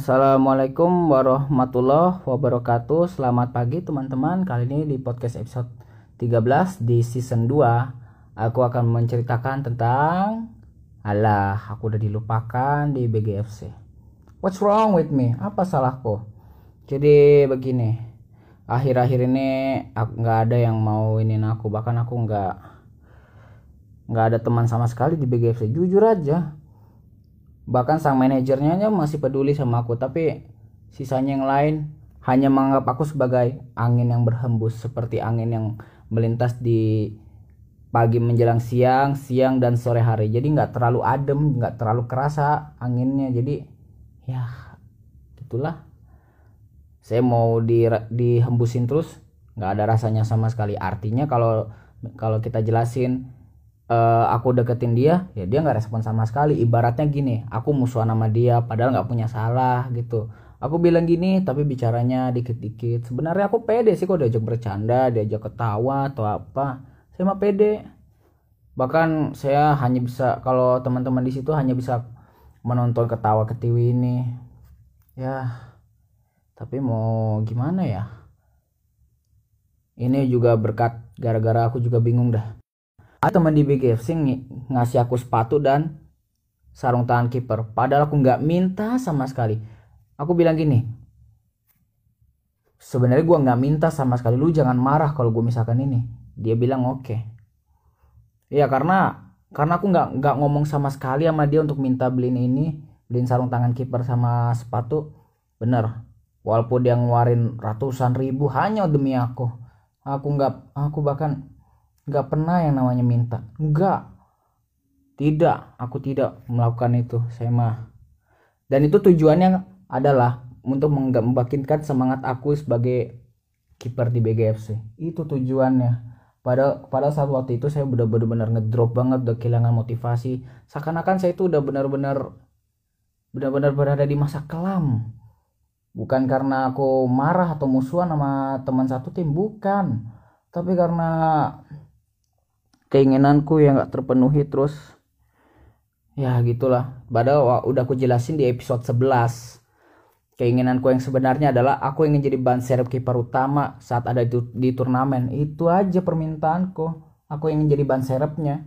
Assalamualaikum warahmatullahi wabarakatuh. Selamat pagi teman-teman. Kali ini di podcast episode 13 di season 2 Aku akan menceritakan tentang Alah aku udah dilupakan di BGFC What's wrong with me? Apa salahku? Jadi begini Akhir-akhir ini nggak ada yang mau ini aku. Bahkan aku nggak nggak ada teman sama sekali di BGFC Jujur aja bahkan sang manajernya masih peduli sama aku tapi sisanya yang lain hanya menganggap aku sebagai angin yang berhembus seperti angin yang melintas di pagi menjelang siang, siang dan sore hari. Jadi nggak terlalu adem, nggak terlalu kerasa anginnya. Jadi ya itulah. Saya mau di dihembusin terus, nggak ada rasanya sama sekali. Artinya kalau kalau kita jelasin uh, aku deketin dia ya dia nggak respon sama sekali. Ibaratnya gini aku musuhan sama dia padahal nggak punya salah gitu. Aku bilang gini tapi bicaranya dikit-dikit. Sebenarnya aku pede sih kok diajak bercanda diajak ketawa atau apa. Saya mah pede. Bahkan saya hanya bisa kalau teman-teman di situ hanya bisa menonton ketawa ketiwi ini. Ya tapi mau gimana ya? Ini juga berkat gara-gara aku juga bingung dah ada teman di BGFC ng ngasih aku sepatu dan sarung tangan kiper. Padahal aku nggak minta sama sekali. Aku bilang gini sebenarnya gue nggak minta sama sekali. Lu jangan marah kalau gue misalkan ini. Dia bilang oke. Okay. ya karena karena aku nggak nggak ngomong sama sekali sama dia untuk minta beliin ini beliin sarung tangan kiper sama sepatu. Bener. Walaupun dia ngeluarin ratusan ribu hanya demi aku. Aku nggak aku bahkan nggak pernah yang namanya minta. Nggak. Tidak. Aku tidak melakukan itu. Saya mah. Dan itu tujuannya adalah untuk membangkitkan semangat aku sebagai kiper di BGFC itu tujuannya. Pada pada saat waktu itu saya udah benar-benar ngedrop banget udah kehilangan motivasi. Seakan-akan saya itu udah benar-benar benar-benar berada di masa kelam. Bukan karena aku marah atau musuhan sama teman satu tim bukan. Tapi karena keinginanku yang gak terpenuhi terus ya gitulah. Padahal udah aku jelasin di episode 11 keinginanku yang sebenarnya adalah aku ingin jadi ban serep kiper utama saat ada di, di turnamen. Itu aja permintaanku. Aku ingin jadi ban serepnya.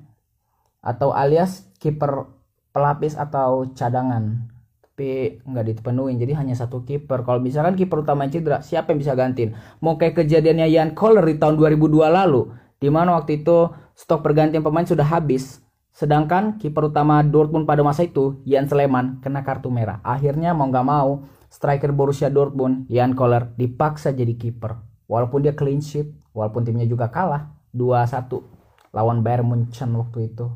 Atau alias kiper pelapis atau cadangan. Tapi nggak dipenuhin jadi hanya satu kiper. Kalau misalkan kiper utama cedera siapa yang bisa gantiin? Mau kayak kejadiannya Ian Kohler di tahun 2002 lalu di mana waktu itu stok pergantian pemain sudah habis. Sedangkan kiper utama Dortmund pada masa itu, Jan Sleman, kena kartu merah. Akhirnya mau nggak mau, striker Borussia Dortmund, Jan Koller, dipaksa jadi kiper. Walaupun dia clean sheet, walaupun timnya juga kalah 2-1 lawan Bayern Munchen waktu itu.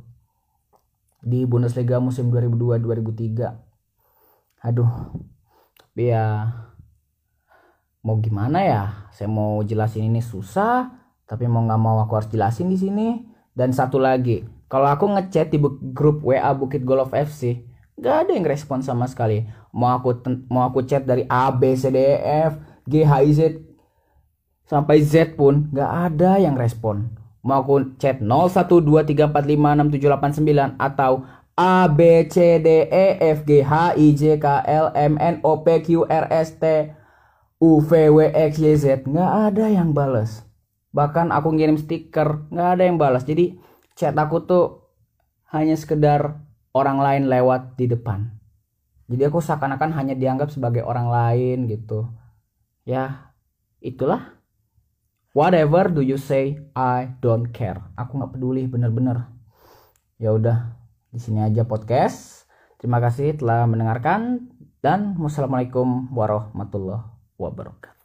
Di Bundesliga musim 2002-2003. Aduh, tapi ya mau gimana ya? Saya mau jelasin ini susah tapi mau nggak mau aku harus jelasin di sini. Dan satu lagi kalau aku ngechat di grup WA Bukit Golf FC nggak ada yang respon sama sekali. Mau aku mau aku chat dari A B C D E F G H I Z sampai Z pun nggak ada yang respon. Mau aku chat 0123456789 atau A B C D E F G H I J K L M N O P Q R S T U V W X Y Z nggak ada yang bales bahkan aku ngirim stiker nggak ada yang balas. Jadi chat aku tuh hanya sekedar orang lain lewat di depan. Jadi aku seakan-akan hanya dianggap sebagai orang lain gitu. Ya itulah. Whatever do you say I don't care. Aku nggak peduli bener-bener. Ya udah di sini aja podcast. Terima kasih telah mendengarkan dan wassalamualaikum warahmatullahi wabarakatuh